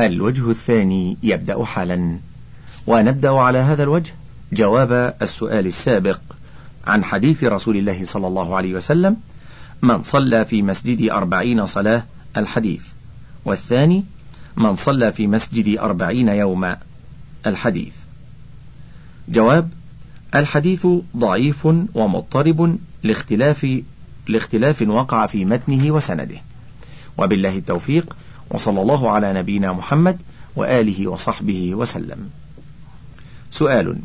الوجه الثاني يبدأ حالا. ونبدأ على هذا الوجه. جواب السؤال السابق عن حديث رسول الله صلى الله عليه وسلم من صلى في مسجد أربعين صلاة الحديث. والثاني من صلى في مسجد أربعين يوما الحديث. جواب الحديث ضعيف ومضطرب لاختلاف لاختلاف وقع في متنه وسنده. وبالله التوفيق. وصلى الله على نبينا محمد وآله وصحبه وسلم. سؤال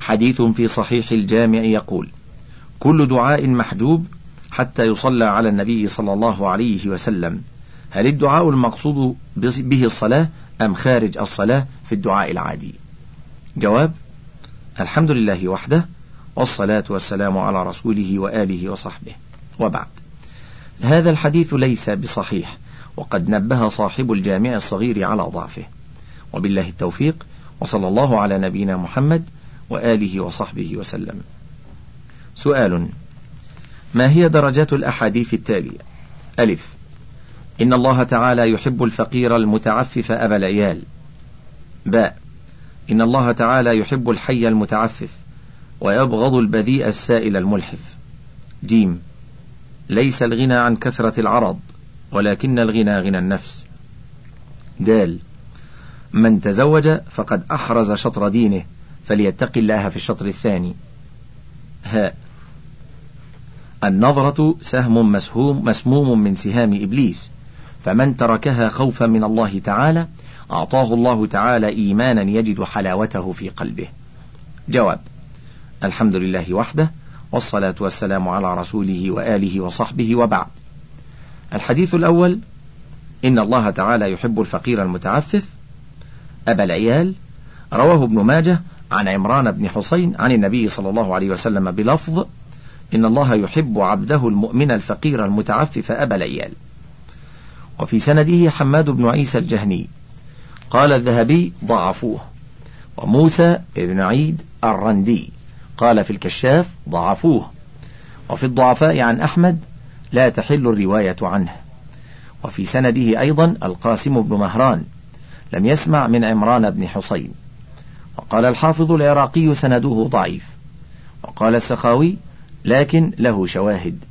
حديث في صحيح الجامع يقول كل دعاء محجوب حتى يصلى على النبي صلى الله عليه وسلم. هل الدعاء المقصود به الصلاة أم خارج الصلاة في الدعاء العادي؟ جواب الحمد لله وحده والصلاة والسلام على رسوله وآله وصحبه. وبعد هذا الحديث ليس بصحيح وقد نبه صاحب الجامع الصغير على ضعفه. وبالله التوفيق وصلى الله على نبينا محمد وآله وصحبه وسلم. سؤال ما هي درجات الأحاديث التالية؟ ألف إن الله تعالى يحب الفقير المتعفف أبا العيال. باء إن الله تعالى يحب الحي المتعفف ويبغض البذيء السائل الملحف. جيم ليس الغنى عن كثرة العرض. ولكن الغنى غنى النفس. دال من تزوج فقد أحرز شطر دينه فليتق الله في الشطر الثاني. هاء النظرة سهم مسهوم مسموم من سهام إبليس فمن تركها خوفا من الله تعالى أعطاه الله تعالى إيمانا يجد حلاوته في قلبه. جواب الحمد لله وحده والصلاة والسلام على رسوله وآله وصحبه وبعد. الحديث الأول إن الله تعالى يحب الفقير المتعفف. أبا العيال رواه ابن ماجه عن عمران بن حسين عن النبي صلى الله عليه وسلم بلفظ إن الله يحب عبده المؤمن الفقير المتعفف أبا العيال. وفي سنده حماد بن عيسى الجهني قال الذهبي ضعفوه. وموسى بن عيد الرندي قال في الكشاف ضعفوه. وفي الضعفاء عن أحمد لا تحل الرواية عنه. وفي سنده أيضا القاسم بن مهران لم يسمع من عمران بن حسين وقال الحافظ العراقي سنده ضعيف. وقال السخاوي لكن له شواهد.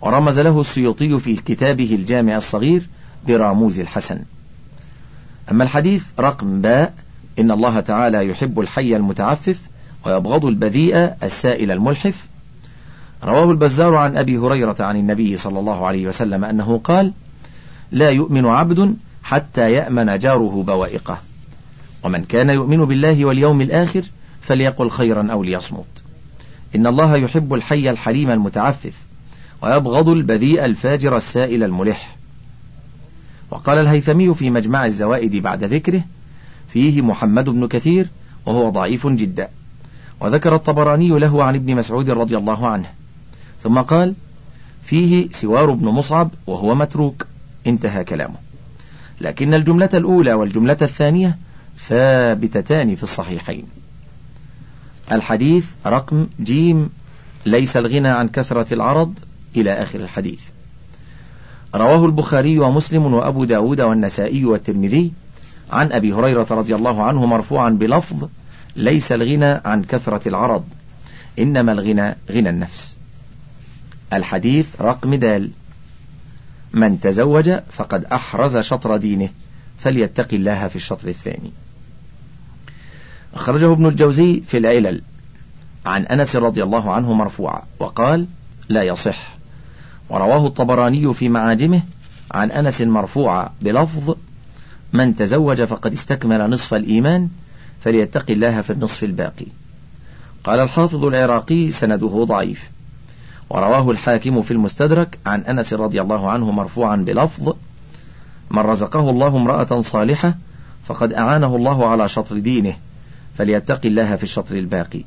ورمز له السيوطي في كتابه الجامع الصغير براموز الحسن. أما الحديث رقم باء إن الله تعالى يحب الحي المتعفف ويبغض البذيء السائل الملحف رواه البزار عن أبي هريرة عن النبي صلى الله عليه وسلم أنه قال لا يؤمن عبد حتى يأمن جاره بوائقه. ومن كان يؤمن بالله واليوم الآخر فليقل خيرا أو ليصمت. إن الله يحب الحي الحليم المتعفف ويبغض البذيء الفاجر السائل الملح. وقال الهيثمي في مجمع الزوائد بعد ذكره فيه محمد بن كثير وهو ضعيف جدا. وذكر الطبراني له عن ابن مسعود رضي الله عنه ثم قال فيه سوار بن مصعب وهو متروك. انتهى كلامه. لكن الجملة الأولى والجملة الثانية ثابتتان في الصحيحين. الحديث رقم جيم ليس الغنى عن كثرة العرض إلى آخر الحديث. رواه البخاري ومسلم وأبو داود والنسائي والترمذي عن أبي هريرة رضي الله عنه مرفوعا بلفظ ليس الغنى عن كثرة العرض إنما الغنى غنى النفس. الحديث رقم دال. من تزوج فقد أحرز شطر دينه فليتق الله في الشطر الثاني. أخرجه ابن الجوزي في العلل. عن أنس رضي الله عنه مرفوعا وقال لا يصح. ورواه الطبراني في معاجمه عن أنس مرفوعا بلفظ من تزوج فقد استكمل نصف الإيمان فليتق الله في النصف الباقي. قال الحافظ العراقي سنده ضعيف. ورواه الحاكم في المستدرك عن أنس رضي الله عنه مرفوعا بلفظ من رزقه الله امرأة صالحة فقد أعانه الله على شطر دينه فليتق الله في الشطر الباقي.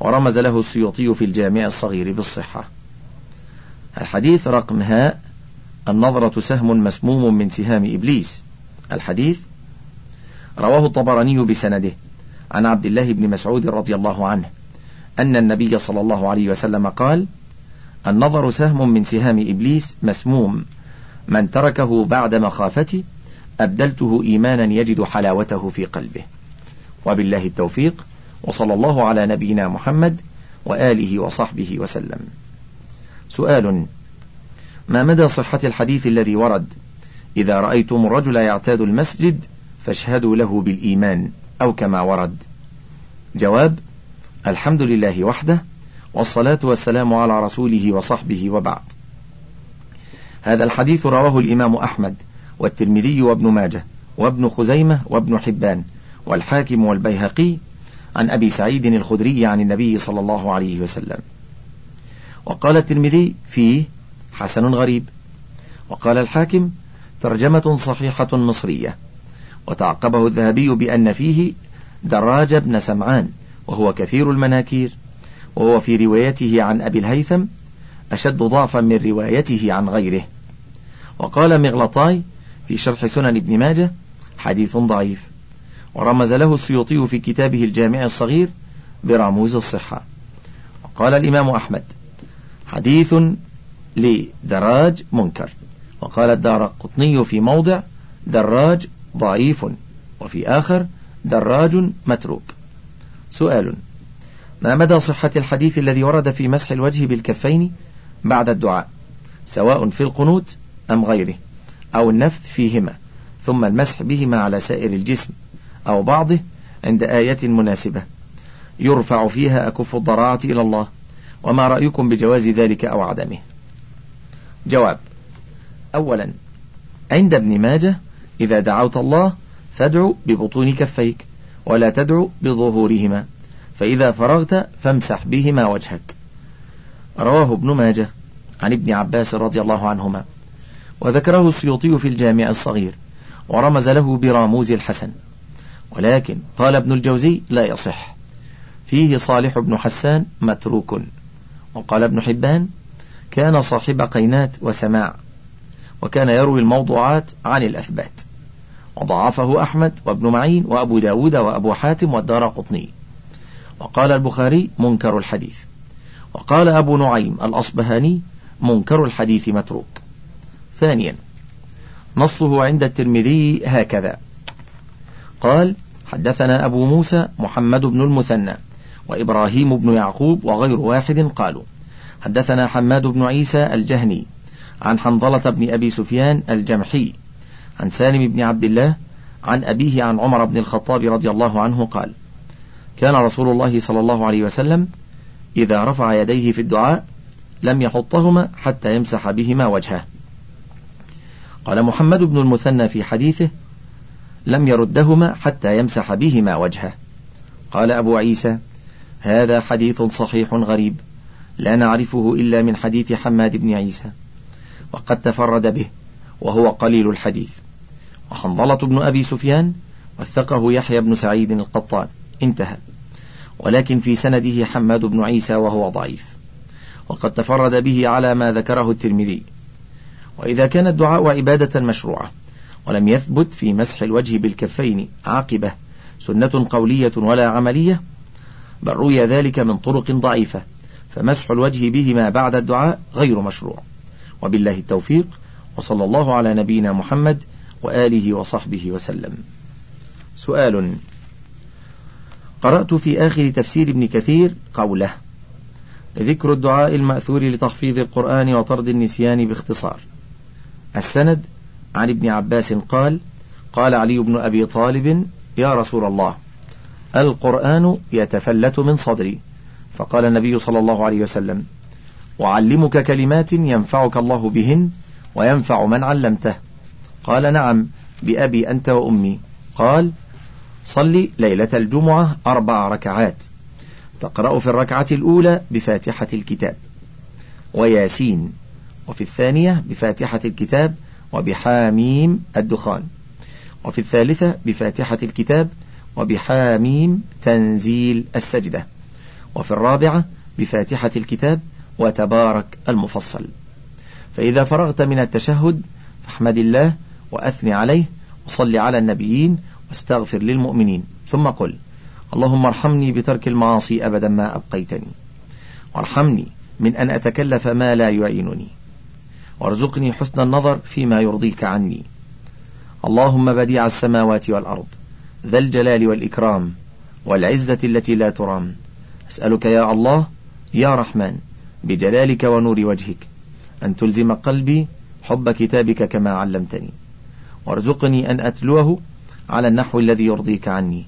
ورمز له السيوطي في الجامع الصغير بالصحة. الحديث رقم هاء النظرة سهم مسموم من سهام إبليس. الحديث رواه الطبراني بسنده عن عبد الله بن مسعود رضي الله عنه أن النبي صلى الله عليه وسلم قال النظر سهم من سهام إبليس مسموم. من تركه بعد مخافته أبدلته إيمانا يجد حلاوته في قلبه. وبالله التوفيق وصلى الله على نبينا محمد وآله وصحبه وسلم. سؤال ما مدى صحة الحديث الذي ورد؟ إذا رأيتم الرجل يعتاد المسجد فاشهدوا له بالإيمان أو كما ورد. جواب الحمد لله وحده والصلاة والسلام على رسوله وصحبه وبعد. هذا الحديث رواه الإمام أحمد والترمذي وابن ماجه وابن خزيمة وابن حبان والحاكم والبيهقي عن أبي سعيد الخدري عن النبي صلى الله عليه وسلم. وقال الترمذي فيه حسن غريب. وقال الحاكم ترجمة صحيحة مصرية. وتعقبه الذهبي بأن فيه دراج بن سمعان وهو كثير المناكير. وهو في روايته عن أبي الهيثم أشد ضعفا من روايته عن غيره. وقال مغلطاي في شرح سنن ابن ماجه حديث ضعيف. ورمز له السيوطي في كتابه الجامع الصغير برموز الصحة. وقال الإمام أحمد حديث لدراج منكر. وقال الدارقطني في موضع دراج ضعيف. وفي آخر دراج متروك. سؤال ما مدى صحة الحديث الذي ورد في مسح الوجه بالكفين بعد الدعاء؟ سواء في القنوت أم غيره أو النفث فيهما ثم المسح بهما على سائر الجسم أو بعضه عند آية مناسبة. يرفع فيها أكف الضراعة إلى الله وما رأيكم بجواز ذلك أو عدمه؟ جواب أولا عند ابن ماجه إذا دعوت الله فادعو ببطون كفيك ولا تدعو بظهورهما. فإذا فرغت فامسح بهما وجهك. رواه ابن ماجه عن ابن عباس رضي الله عنهما. وذكره السيوطي في الجامع الصغير ورمز له براموز الحسن. ولكن قال ابن الجوزي لا يصح. فيه صالح بن حسان متروك. وقال ابن حبان كان صاحب قينات وسماع وكان يروي الموضوعات عن الأثبات. وضعفه أحمد وابن معين وأبو داود وأبو حاتم والدار قطني. وقال البخاري منكر الحديث. وقال أبو نعيم الأصبهاني منكر الحديث متروك. ثانيا نصه عند الترمذي هكذا. قال حدثنا أبو موسى محمد بن المثنى وإبراهيم بن يعقوب وغير واحد قالوا حدثنا حماد بن عيسى الجهني عن حنظلة بن أبي سفيان الجمحي عن سالم بن عبد الله عن أبيه عن عمر بن الخطاب رضي الله عنه قال كان رسول الله صلى الله عليه وسلم إذا رفع يديه في الدعاء لم يحطهما حتى يمسح بهما وجهه. قال محمد بن المثنى في حديثه لم يردهما حتى يمسح بهما وجهه. قال أبو عيسى هذا حديث صحيح غريب لا نعرفه إلا من حديث حماد بن عيسى وقد تفرد به وهو قليل الحديث. وحنظلة بن أبي سفيان وثقه يحيى بن سعيد القطان. انتهى. ولكن في سنده حماد بن عيسى وهو ضعيف. وقد تفرد به على ما ذكره الترمذي. وإذا كان الدعاء عبادة مشروعة ولم يثبت في مسح الوجه بالكفين عاقبة سنة قولية ولا عملية بل روي ذلك من طرق ضعيفة فمسح الوجه بهما بعد الدعاء غير مشروع. وبالله التوفيق وصلى الله على نبينا محمد وآله وصحبه وسلم. سؤال قرأت في آخر تفسير ابن كثير قوله ذكر الدعاء المأثور لتحفيظ القرآن وطرد النسيان باختصار. السند عن ابن عباس قال قال علي بن أبي طالب يا رسول الله القرآن يتفلت من صدري. فقال النبي صلى الله عليه وسلم أعلمك كلمات ينفعك الله بهن وينفع من علمته. قال نعم بأبي أنت وأمي. قال صلي ليلة الجمعة أربع ركعات. تقرأ في الركعة الأولى بفاتحة الكتاب. وياسين. وفي الثانية بفاتحة الكتاب وبحاميم الدخان. وفي الثالثة بفاتحة الكتاب وبحاميم تنزيل السجدة. وفي الرابعة بفاتحة الكتاب وتبارك المفصل. فإذا فرغت من التشهد فاحمد الله وأثني عليه وصل على النبيين واستغفر للمؤمنين. ثم قل اللهم ارحمني بترك المعاصي أبدا ما أبقيتني. وارحمني من أن أتكلف ما لا يعينني. وارزقني حسن النظر فيما يرضيك عني. اللهم بديع السماوات والأرض ذا الجلال والإكرام والعزة التي لا ترام. أسألك يا الله يا رحمن بجلالك ونور وجهك أن تلزم قلبي حب كتابك كما علمتني. وارزقني أن أتلوه على النحو الذي يرضيك عني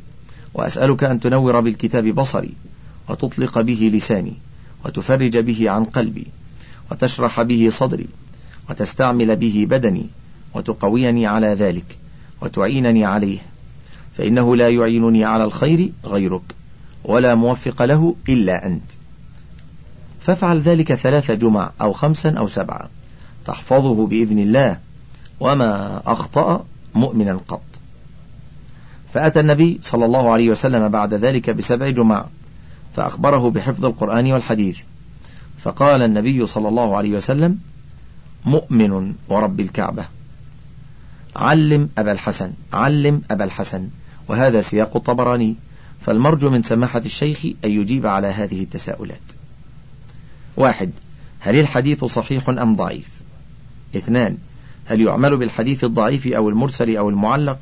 وأسألك أن تنور بالكتاب بصري وتطلق به لساني وتفرج به عن قلبي وتشرح به صدري وتستعمل به بدني وتقويني على ذلك وتعينني عليه. فإنه لا يعينني على الخير غيرك ولا موفق له إلا أنت. فافعل ذلك ثلاث جمع أو خمسا أو سبعة تحفظه بإذن الله وما أخطأ مؤمنا قط. فأتى النبي صلى الله عليه وسلم بعد ذلك بسبع جمع فأخبره بحفظ القرآن والحديث. فقال النبي صلى الله عليه وسلم مؤمن ورب الكعبة. علم أبا الحسن علم أبا الحسن وهذا سياق الطبراني فالمرجو من سماحة الشيخ أن يجيب على هذه التساؤلات. واحد هل الحديث صحيح أم ضعيف؟ اثنان هل يعمل بالحديث الضعيف أو المرسل أو المعلق؟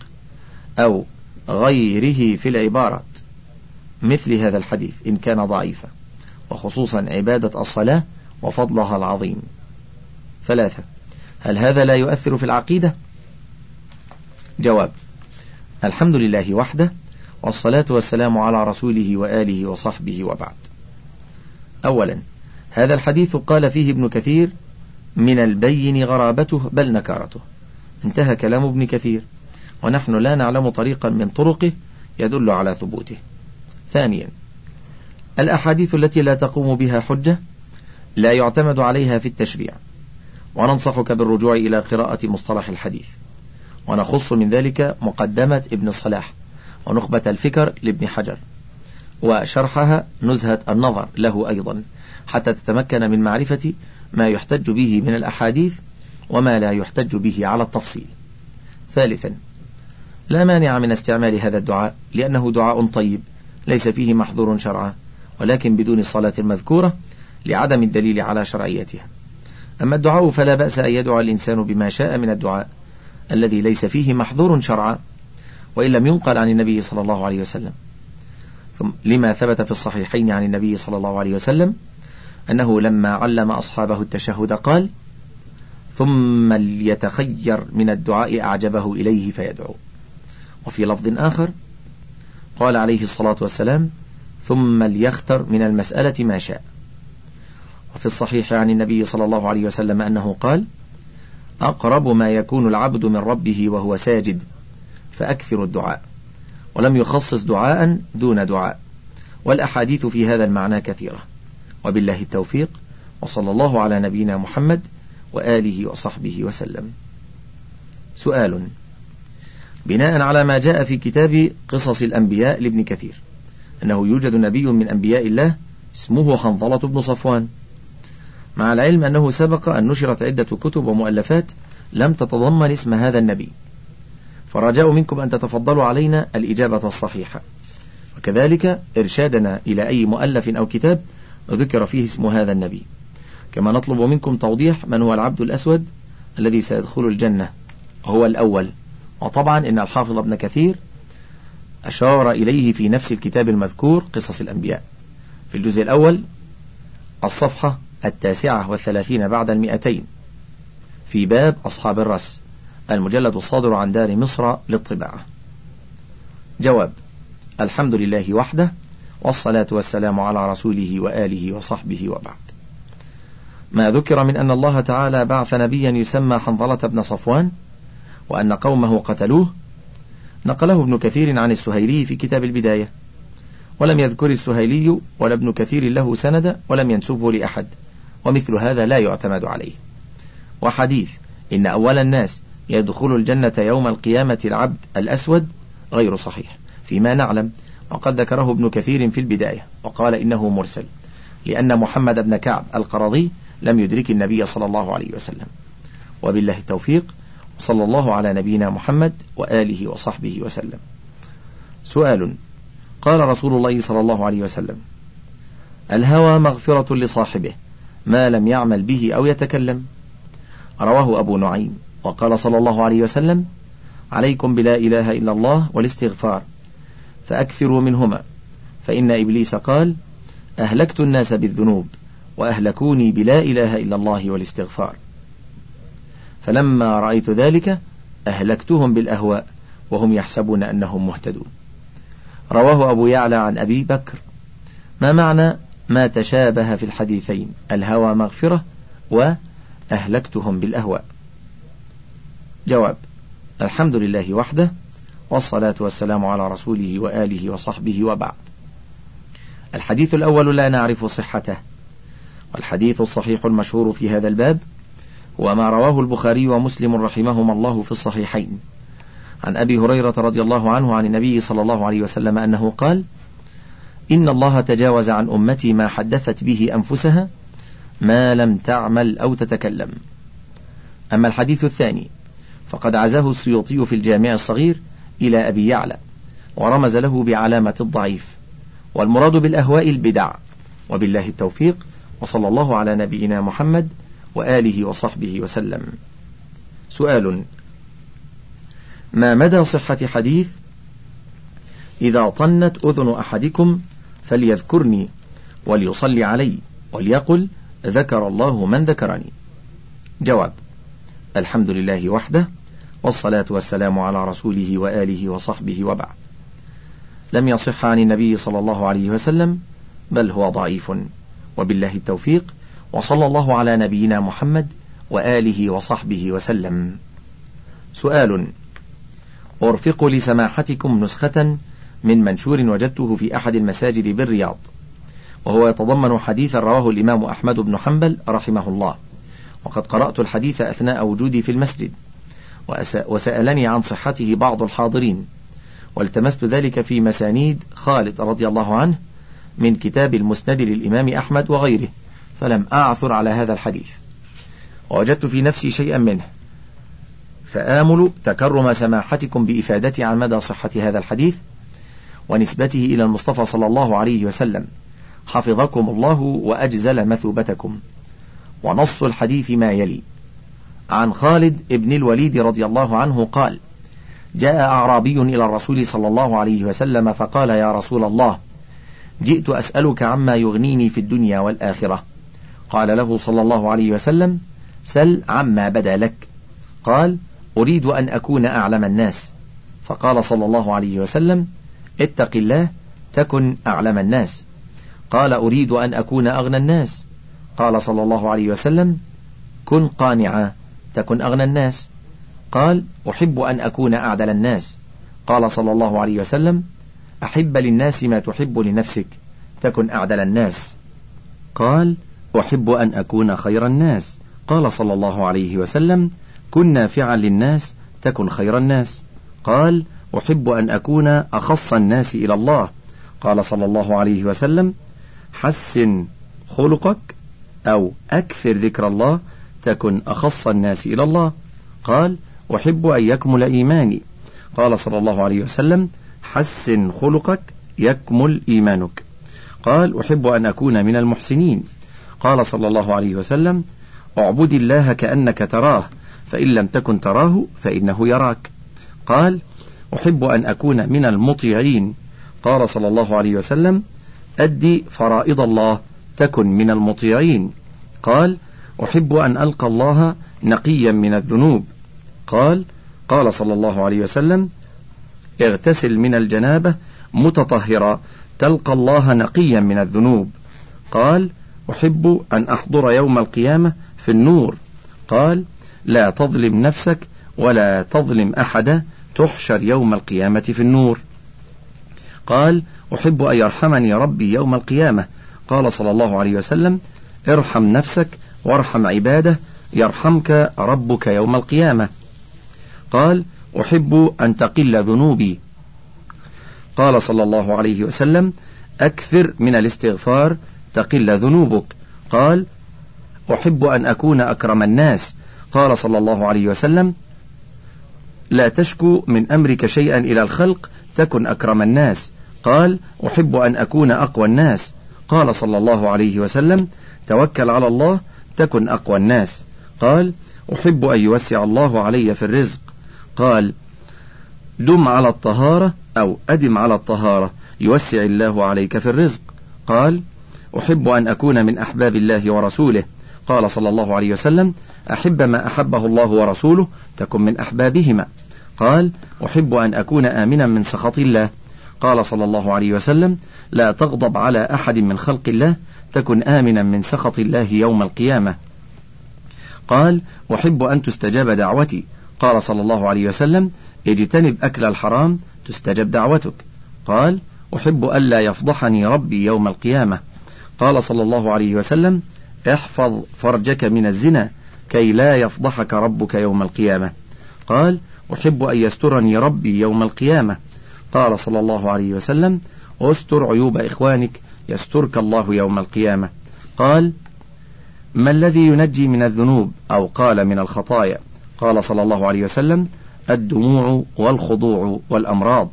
أو غيره في العبارة مثل هذا الحديث إن كان ضعيفا وخصوصا عبادة الصلاة وفضلها العظيم. ثلاثة هل هذا لا يؤثر في العقيدة؟ جواب الحمد لله وحده والصلاة والسلام على رسوله وآله وصحبه وبعد. أولا هذا الحديث قال فيه ابن كثير من البين غرابته بل نكارته انتهى كلام ابن كثير. ونحن لا نعلم طريقا من طرقه يدل على ثبوته. ثانيا الأحاديث التي لا تقوم بها حجة لا يعتمد عليها في التشريع وننصحك بالرجوع إلى قراءة مصطلح الحديث. ونخص من ذلك مقدمة ابن صلاح ونخبة الفكر لابن حجر وشرحها نزهة النظر له أيضا حتى تتمكن من معرفة ما يحتج به من الأحاديث وما لا يحتج به على التفصيل. ثالثا لا مانع من استعمال هذا الدعاء لأنه دعاء طيب ليس فيه محظور شرعا ولكن بدون الصلاة المذكورة لعدم الدليل على شرعيتها. أما الدعاء فلا بأس أن يدعو الإنسان بما شاء من الدعاء الذي ليس فيه محظور شرعا وإن لم ينقل عن النبي صلى الله عليه وسلم. ثم لما ثبت في الصحيحين عن النبي صلى الله عليه وسلم أنه لما علم أصحابه التشهد قال ثم ليتخير من الدعاء أعجبه إليه فيدعو. وفي لفظ آخر قال عليه الصلاة والسلام ثم ليختر من المسألة ما شاء. وفي الصحيح عن النبي صلى الله عليه وسلم أنه قال أقرب ما يكون العبد من ربه وهو ساجد فأكثر الدعاء ولم يخصص دعاء دون دعاء والأحاديث في هذا المعنى كثيرة. وبالله التوفيق وصلى الله على نبينا محمد وآله وصحبه وسلم. سؤال بناء على ما جاء في كتاب قصص الأنبياء لابن كثير أنه يوجد نبي من أنبياء الله اسمه حنظلة بن صفوان. مع العلم أنه سبق أن نشرت عدة كتب ومؤلفات لم تتضمن اسم هذا النبي. فرجاء منكم أن تتفضلوا علينا الإجابة الصحيحة. وكذلك إرشادنا إلى أي مؤلف أو كتاب ذكر فيه اسم هذا النبي. كما نطلب منكم توضيح من هو العبد الأسود الذي سيدخل الجنة هو الأول. وطبعا إن الحافظ ابن كثير أشار إليه في نفس الكتاب المذكور قصص الأنبياء. في الجزء الأول الصفحة التاسعة والثلاثين بعد المئتين في باب أصحاب الرس المجلد الصادر عن دار مصر للطباعة. جواب الحمد لله وحده والصلاة والسلام على رسوله وآله وصحبه وبعد. ما ذكر من أن الله تعالى بعث نبيا يسمى حنظلة بن صفوان وأن قومه قتلوه. نقله ابن كثير عن السهيلي في كتاب البداية. ولم يذكر السهيلي ولا ابن كثير له سند ولم ينسبه لأحد. ومثل هذا لا يعتمد عليه. وحديث إن أول الناس يدخل الجنة يوم القيامة العبد الأسود غير صحيح. فيما نعلم وقد ذكره ابن كثير في البداية. وقال إنه مرسل. لأن محمد بن كعب القرضي لم يدرك النبي صلى الله عليه وسلم. وبالله التوفيق صلى الله على نبينا محمد وآله وصحبه وسلم. سؤال قال رسول الله صلى الله عليه وسلم الهوى مغفرة لصاحبه ما لم يعمل به أو يتكلم. رواه أبو نعيم وقال صلى الله عليه وسلم عليكم بلا إله إلا الله والاستغفار فأكثروا منهما. فإن إبليس قال أهلكت الناس بالذنوب وأهلكوني بلا إله إلا الله والاستغفار. فلما رأيت ذلك أهلكتهم بالأهواء وهم يحسبون أنهم مهتدون. رواه أبو يعلى عن أبي بكر. ما معنى ما تشابه في الحديثين؟ الهوى مغفرة وأهلكتهم بالأهواء. جواب الحمد لله وحده والصلاة والسلام على رسوله وآله وصحبه وبعد. الحديث الأول لا نعرف صحته والحديث الصحيح المشهور في هذا الباب هو ما رواه البخاري ومسلم رحمهما الله في الصحيحين. عن أبي هريرة رضي الله عنه عن النبي صلى الله عليه وسلم أنه قال إن الله تجاوز عن أمتي ما حدثت به أنفسها ما لم تعمل أو تتكلم. أما الحديث الثاني فقد عزاه السيوطي في الجامع الصغير إلى أبي يعلى ورمز له بعلامة الضعيف والمراد بالأهواء البدع. وبالله التوفيق وصلى الله على نبينا محمد وآله وصحبه وسلم. سؤال ما مدى صحة حديث إذا طنت أذن أحدكم فليذكرني وليصلي علي وليقل ذكر الله من ذكرني؟ جواب الحمد لله وحده والصلاة والسلام على رسوله وآله وصحبه وبعد. لم يصح عن النبي صلى الله عليه وسلم بل هو ضعيف وبالله التوفيق وصلى الله على نبينا محمد وآله وصحبه وسلم. سؤال أرفق لسماحتكم نسخة من منشور وجدته في أحد المساجد بالرياض وهو يتضمن حديثا رواه الإمام أحمد بن حنبل رحمه الله. وقد قرأت الحديث أثناء وجودي في المسجد وسألني عن صحته بعض الحاضرين والتمست ذلك في مسانيد خالد رضي الله عنه من كتاب المسند للإمام أحمد وغيره. فلم أعثر على هذا الحديث. ووجدت في نفسي شيئا منه. فآمل تكرم سماحتكم بإفادتي عن مدى صحة هذا الحديث ونسبته إلى المصطفى صلى الله عليه وسلم. حفظكم الله وأجزل مثوبتكم. ونص الحديث ما يلي. عن خالد ابن الوليد رضي الله عنه قال جاء أعرابي إلى الرسول صلى الله عليه وسلم فقال يا رسول الله جئت أسألك عما يغنيني في الدنيا والآخرة. قال له صلى الله عليه وسلم سل عما بدا لك. قال أريد أن أكون أعلم الناس. فقال صلى الله عليه وسلم اتق الله تكن أعلم الناس. قال أريد أن أكون أغنى الناس. قال صلى الله عليه وسلم كن قانعا تكن أغنى الناس. قال أحب أن أكون أعدل الناس. قال صلى الله عليه وسلم أحب للناس ما تحب لنفسك تكن أعدل الناس. قال أحب أن أكون خير الناس. قال صلى الله عليه وسلم كن نافعا للناس تكن خير الناس. قال أحب أن أكون أخص الناس إلى الله. قال صلى الله عليه وسلم حسن خلقك أو أكثر ذكر الله تكن أخص الناس إلى الله. قال أحب أن يكمل إيماني. قال صلى الله عليه وسلم حسن خلقك يكمل إيمانك. قال أحب أن أكون من المحسنين. قال صلى الله عليه وسلم اعبد الله كأنك تراه فإن لم تكن تراه فإنه يراك. قال أحب أن أكون من المطيعين. قال صلى الله عليه وسلم أدي فرائض الله تكن من المطيعين. قال أحب أن ألقى الله نقيا من الذنوب. قال قال صلى الله عليه وسلم اغتسل من الجنابة متطهرا تلقى الله نقيا من الذنوب. قال أحب أن أحضر يوم القيامة في النور. قال لا تظلم نفسك ولا تظلم أحدا تحشر يوم القيامة في النور. قال أحب أن يرحمني ربي يوم القيامة. قال صلى الله عليه وسلم ارحم نفسك وارحم عباده يرحمك ربك يوم القيامة. قال أحب أن تقل ذنوبي. قال صلى الله عليه وسلم أكثر من الاستغفار تقل ذنوبك. قال أحب أن أكون أكرم الناس. قال صلى الله عليه وسلم لا تشكو من أمرك شيئا إلى الخلق تكن أكرم الناس. قال أحب أن أكون أقوى الناس. قال صلى الله عليه وسلم توكل على الله تكن أقوى الناس. قال أحب أن يوسع الله علي في الرزق. قال دم على الطهارة أو أدم على الطهارة يوسع الله عليك في الرزق. قال أحب أن أكون من أحباب الله ورسوله. قال صلى الله عليه وسلم أحب ما أحبه الله ورسوله تكن من أحبابهما. قال أحب أن أكون آمنا من سخط الله. قال صلى الله عليه وسلم لا تغضب على أحد من خلق الله تكن آمنا من سخط الله يوم القيامة. قال أحب أن تستجاب دعوتي. قال صلى الله عليه وسلم اجتنب أكل الحرام تستجب دعوتك. قال أحب ألا يفضحني ربي يوم القيامة. قال صلى الله عليه وسلم احفظ فرجك من الزنا كي لا يفضحك ربك يوم القيامة. قال أحب أن يسترني ربي يوم القيامة. قال صلى الله عليه وسلم استر عيوب إخوانك يسترك الله يوم القيامة. قال ما الذي ينجي من الذنوب أو قال من الخطايا؟ قال صلى الله عليه وسلم الدموع والخضوع والأمراض.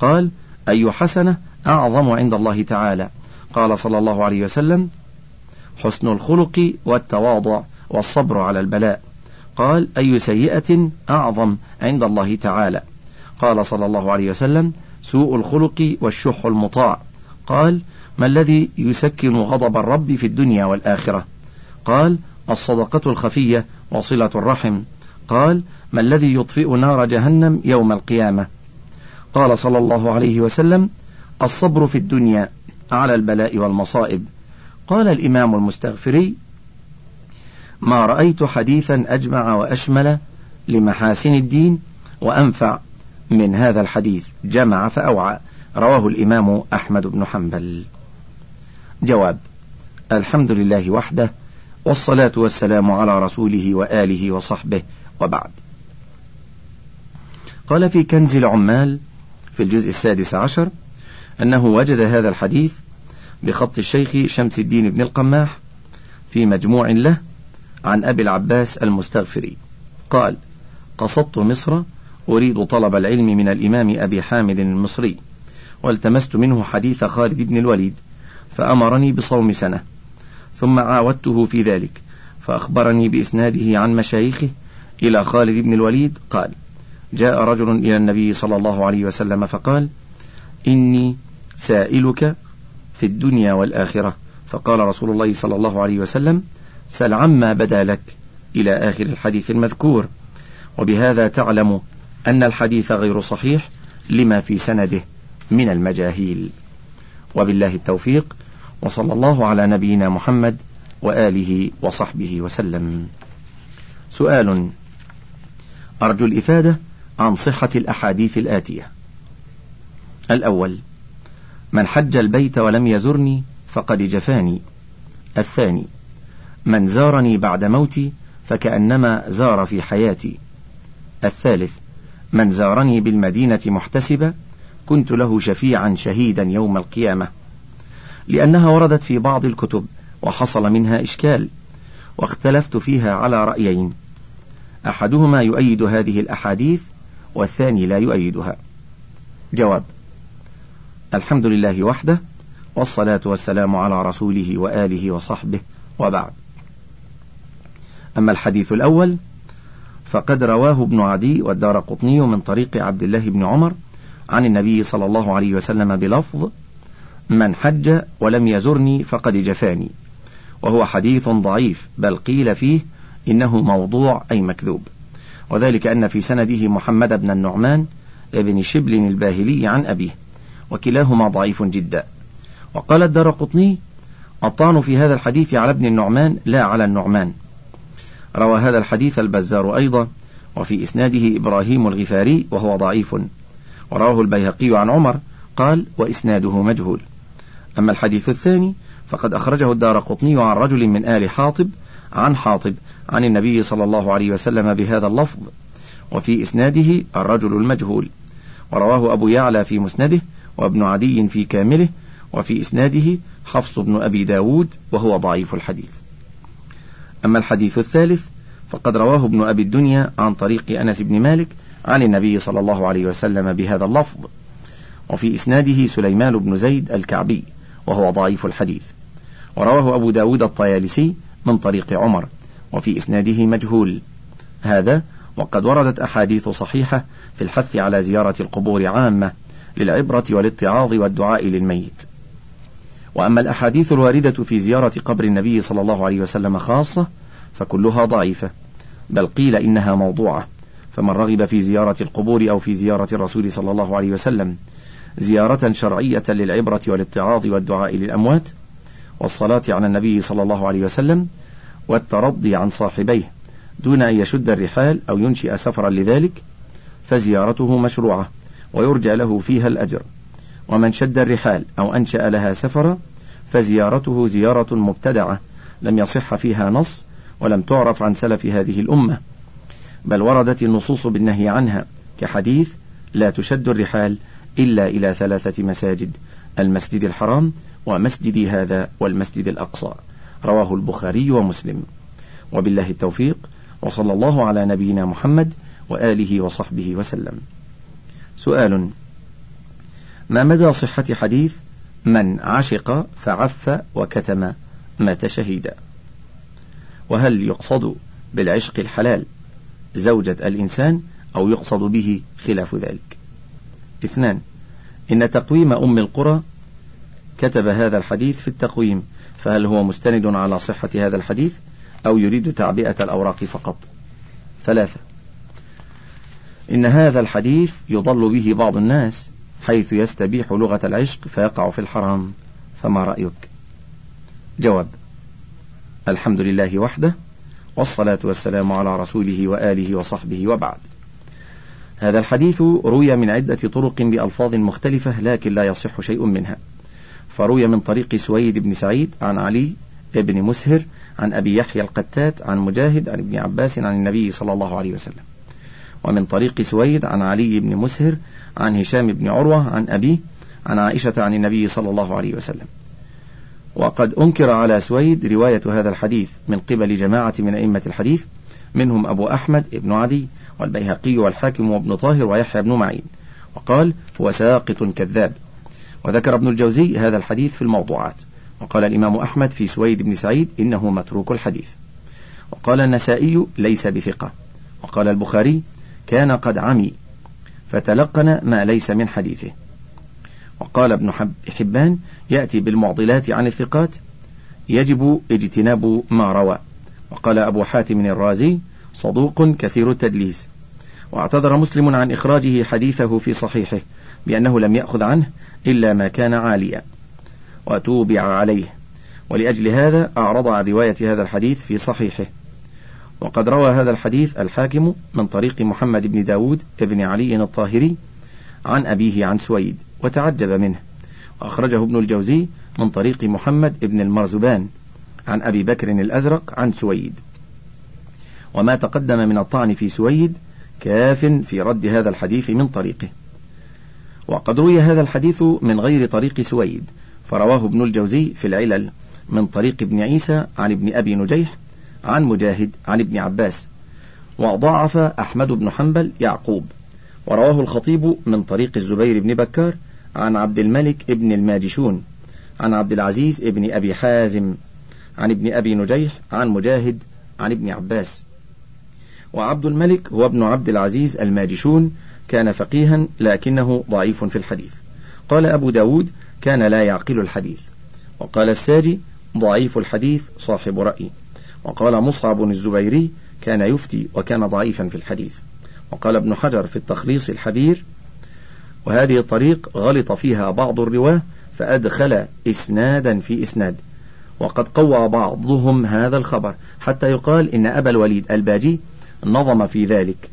قال أي حسنة أعظم عند الله تعالى. قال صلى الله عليه وسلم حسن الخلق والتواضع والصبر على البلاء. قال أي سيئة أعظم عند الله تعالى. قال صلى الله عليه وسلم سوء الخلق والشح المطاع. قال ما الذي يسكن غضب الرب في الدنيا والآخرة؟ قال الصدقة الخفية وصلة الرحم. قال ما الذي يطفئ نار جهنم يوم القيامة؟ قال صلى الله عليه وسلم الصبر في الدنيا على البلاء والمصائب. قال الإمام المستغفري ما رأيت حديثا أجمع وأشمل لمحاسن الدين وأنفع من هذا الحديث. جمع فأوعى. رواه الإمام أحمد بن حنبل. جواب الحمد لله وحده والصلاة والسلام على رسوله وآله وصحبه. وبعد قال في كنز العمال في الجزء السادس عشر أنه وجد هذا الحديث بخط الشيخ شمس الدين بن القماح في مجموع له عن أبي العباس المستغفري. قال قصدت مصر أريد طلب العلم من الإمام أبي حامد المصري والتمست منه حديث خالد بن الوليد فأمرني بصوم سنة ثم عاودته في ذلك فأخبرني بإسناده عن مشايخه إلى خالد بن الوليد قال جاء رجل إلى النبي صلى الله عليه وسلم فقال إني سائلك في الدنيا والآخرة. فقال رسول الله صلى الله عليه وسلم سل عما بدا لك إلى آخر الحديث المذكور. وبهذا تعلم أن الحديث غير صحيح لما في سنده من المجاهيل. وبالله التوفيق وصلى الله على نبينا محمد وآله وصحبه وسلم. سؤال أرجو الإفادة عن صحة الأحاديث الآتية. الأول من حج البيت ولم يزرني فقد جفاني. الثاني من زارني بعد موتي فكأنما زار في حياتي. الثالث من زارني بالمدينة محتسبا كنت له شفيعا شهيدا يوم القيامة. لأنها وردت في بعض الكتب وحصل منها إشكال واختلفت فيها على رأيين. أحدهما يؤيد هذه الأحاديث والثاني لا يؤيدها. جواب الحمد لله وحده والصلاة والسلام على رسوله وآله وصحبه وبعد. أما الحديث الأول فقد رواه ابن عدي والدار قطني من طريق عبد الله بن عمر عن النبي صلى الله عليه وسلم بلفظ من حج ولم يزرني فقد جفاني وهو حديث ضعيف بل قيل فيه إنه موضوع أي مكذوب. وذلك أن في سنده محمد بن النعمان ابن شبل الباهلي عن أبيه. وكلاهما ضعيف جدا. وقال الدار قطني الطعن في هذا الحديث على ابن النعمان لا على النعمان. روى هذا الحديث البزار أيضا وفي إسناده إبراهيم الغفاري وهو ضعيف. ورواه البيهقي عن عمر قال وإسناده مجهول. أما الحديث الثاني فقد أخرجه الدار قطني عن رجل من آل حاطب عن حاطب عن النبي صلى الله عليه وسلم بهذا اللفظ. وفي إسناده الرجل المجهول. ورواه أبو يعلى في مسنده وابن عدي في كامله وفي إسناده حفص بن أبي داود وهو ضعيف الحديث. أما الحديث الثالث فقد رواه ابن أبي الدنيا عن طريق أنس بن مالك عن النبي صلى الله عليه وسلم بهذا اللفظ. وفي إسناده سليمان بن زيد الكعبي وهو ضعيف الحديث. ورواه أبو داود الطيالسي من طريق عمر. وفي إسناده مجهول. هذا وقد وردت أحاديث صحيحة في الحث على زيارة القبور عامة. للعبرة والاتعاظ والدعاء للميت. وأما الأحاديث الواردة في زيارة قبر النبي صلى الله عليه وسلم خاصة فكلها ضعيفة. بل قيل إنها موضوعة. فمن رغب في زيارة القبور أو في زيارة الرسول صلى الله عليه وسلم زيارة شرعية للعبرة والاتعاظ والدعاء للأموات والصلاة على النبي صلى الله عليه وسلم والترضي عن صاحبيه دون أن يشد الرحال أو ينشئ سفرا لذلك فزيارته مشروعة. ويرجى له فيها الأجر. ومن شد الرحال أو أنشأ لها سفرا فزيارته زيارة مبتدعة لم يصح فيها نص ولم تعرف عن سلف هذه الأمة. بل وردت النصوص بالنهي عنها كحديث لا تشد الرحال إلا إلى ثلاثة مساجد المسجد الحرام ومسجد هذا والمسجد الأقصى. رواه البخاري ومسلم. وبالله التوفيق وصلى الله على نبينا محمد وآله وصحبه وسلم. سؤال. ما مدى صحة حديث من عشق فعف وكتم مات شهيدا؟ وهل يقصد بالعشق الحلال زوجة الإنسان أو يقصد به خلاف ذلك؟ اثنان. إن تقويم أم القرى كتب هذا الحديث في التقويم فهل هو مستند على صحة هذا الحديث أو يريد تعبئة الأوراق فقط؟ ثلاثة. إن هذا الحديث يضل به بعض الناس حيث يستبيح لغة العشق فيقع في الحرام. فما رأيك؟ جواب الحمد لله وحده والصلاة والسلام على رسوله وآله وصحبه وبعد. هذا الحديث روي من عدة طرق بألفاظ مختلفة لكن لا يصح شيء منها. فروي من طريق سويد بن سعيد عن علي بن مسهر عن أبي يحيى القتات عن مجاهد عن ابن عباس عن النبي صلى الله عليه وسلم. ومن طريق سويد عن علي بن مسهر عن هشام بن عروة عن أبيه عن عائشة عن النبي صلى الله عليه وسلم. وقد أنكر على سويد رواية هذا الحديث من قبل جماعة من أئمة الحديث منهم أبو أحمد بن عدي والبيهقي والحاكم وابن طاهر ويحيى بن معين. وقال هو ساقط كذاب. وذكر ابن الجوزي هذا الحديث في الموضوعات. وقال الإمام أحمد في سويد بن سعيد إنه متروك الحديث. وقال النسائي ليس بثقة. وقال البخاري كان قد عمي فتلقن ما ليس من حديثه. وقال ابن حبان يأتي بالمعضلات عن الثقات يجب اجتناب ما روى. وقال أبو حاتم الرازي صدوق كثير التدليس. واعتذر مسلم عن إخراجه حديثه في صحيحه بأنه لم يأخذ عنه إلا ما كان عاليا. وتوبع عليه. ولأجل هذا أعرض عن رواية هذا الحديث في صحيحه. وقد روى هذا الحديث الحاكم من طريق محمد بن داود بن علي الطاهري عن أبيه عن سويد وتعجب منه. وأخرجه ابن الجوزي من طريق محمد بن المرزبان عن أبي بكر الأزرق عن سويد. وما تقدم من الطعن في سويد كاف في رد هذا الحديث من طريقه. وقد روي هذا الحديث من غير طريق سويد فرواه ابن الجوزي في العلل من طريق ابن عيسى عن ابن أبي نجيح عن مجاهد عن ابن عباس. وضعف أحمد بن حنبل يعقوب. ورواه الخطيب من طريق الزبير بن بكار عن عبد الملك ابن الماجشون عن عبد العزيز ابن أبي حازم عن ابن أبي نجيح عن مجاهد عن ابن عباس. وعبد الملك هو ابن عبد العزيز الماجشون كان فقيها لكنه ضعيف في الحديث. قال أبو داود كان لا يعقل الحديث. وقال الساجي ضعيف الحديث صاحب رأي. وقال مصعب الزبيري كان يفتي وكان ضعيفا في الحديث. وقال ابن حجر في التخليص الحبير وهذه الطريق غلط فيها بعض الرواة فأدخل إسنادا في إسناد. وقد قوى بعضهم هذا الخبر حتى يقال إن أبا الوليد الباجي نظم في ذلك.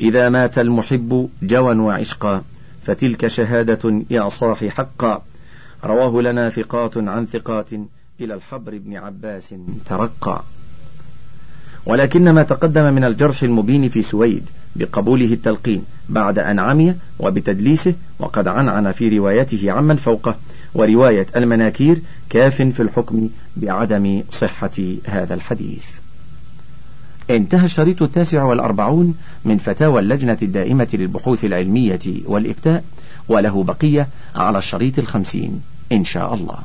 إذا مات المحب جوا وعشقا فتلك شهادة يا صاح حقا. رواه لنا ثقات عن ثقات إلى الحبر بن عباس ترقى. ولكن ما تقدم من الجرح المبين في سويد بقبوله التلقين بعد أن عمي وبتدليسه وقد عنعن في روايته عمن فوقه ورواية المناكير كاف في الحكم بعدم صحة هذا الحديث. انتهى الشريط التاسع والأربعون من فتاوى اللجنة الدائمة للبحوث العلمية والإفتاء وله بقية على الشريط الخمسين إن شاء الله.